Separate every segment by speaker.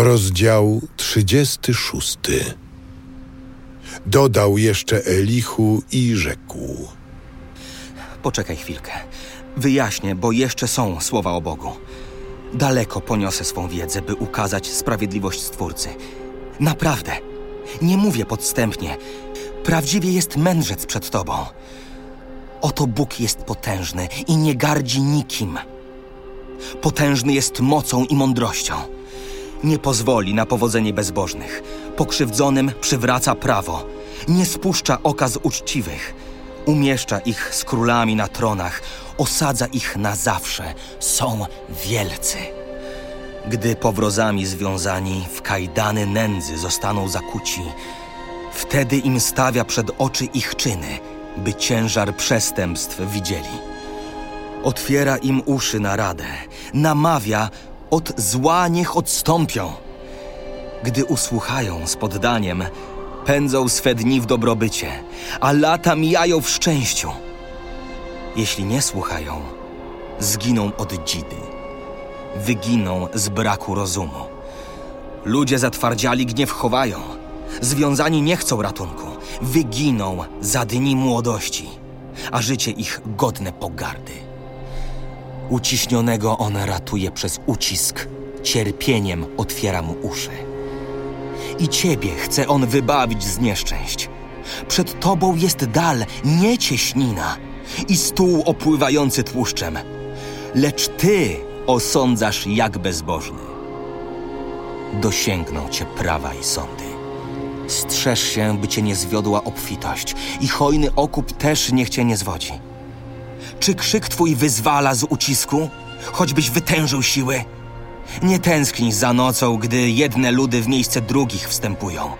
Speaker 1: Rozdział 36. Dodał jeszcze Elichu i rzekł.
Speaker 2: Poczekaj chwilkę. Wyjaśnię, bo jeszcze są słowa o Bogu. Daleko poniosę swą wiedzę, by ukazać sprawiedliwość Stwórcy. Naprawdę. Nie mówię podstępnie. Prawdziwie jest mędrzec przed Tobą. Oto Bóg jest potężny i nie gardzi nikim. Potężny jest mocą i mądrością. Nie pozwoli na powodzenie bezbożnych. Pokrzywdzonym przywraca prawo. Nie spuszcza oka z uczciwych. Umieszcza ich z królami na tronach. Osadza ich na zawsze. Są wielcy. Gdy powrozami związani w kajdany nędzy zostaną zakuci, wtedy im stawia przed oczy ich czyny, by ciężar przestępstw widzieli. Otwiera im uszy na radę, namawia, od zła niech odstąpią. Gdy usłuchają z poddaniem, pędzą swe dni w dobrobycie, a lata mijają w szczęściu. Jeśli nie słuchają, zginą od dzidy, wyginą z braku rozumu. Ludzie zatwardziali gniew chowają, związani nie chcą ratunku, wyginą za dni młodości, a życie ich godne pogardy. Uciśnionego on ratuje przez ucisk, cierpieniem otwiera mu uszy. I ciebie chce on wybawić z nieszczęść. Przed tobą jest dal, nie cieśnina, i stół opływający tłuszczem, lecz ty osądzasz jak bezbożny. Dosięgną cię prawa i sądy. Strzeż się, by cię nie zwiodła obfitość, i hojny okup też niech cię nie zwodzi. Czy krzyk twój wyzwala z ucisku, choćbyś wytężył siły? Nie tęsknij za nocą, gdy jedne ludy w miejsce drugich wstępują.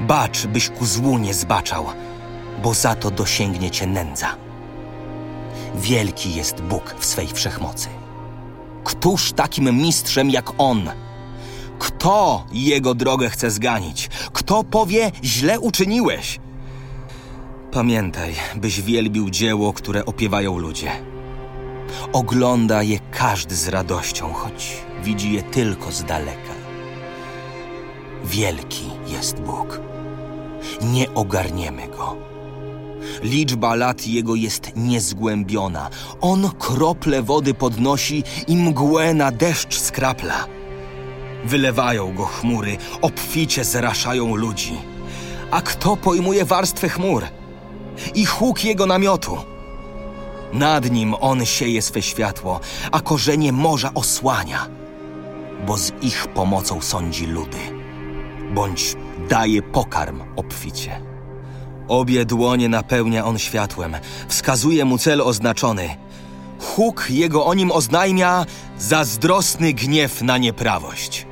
Speaker 2: Bacz, byś ku złu nie zbaczał, bo za to dosięgnie cię nędza. Wielki jest Bóg w swej wszechmocy. Któż takim mistrzem jak On? Kto jego drogę chce zganić? Kto powie, źle uczyniłeś? Pamiętaj, byś wielbił dzieło, które opiewają ludzie. Ogląda je każdy z radością, choć widzi je tylko z daleka. Wielki jest Bóg. Nie ogarniemy go. Liczba lat jego jest niezgłębiona. On krople wody podnosi i mgłę na deszcz skrapla. Wylewają go chmury, obficie zraszają ludzi. A kto pojmuje warstwę chmur? I huk jego namiotu. Nad nim on sieje swe światło, a korzenie morza osłania, bo z ich pomocą sądzi ludy, bądź daje pokarm obficie. Obie dłonie napełnia on światłem, wskazuje mu cel oznaczony. Huk jego o nim oznajmia zazdrosny gniew na nieprawość.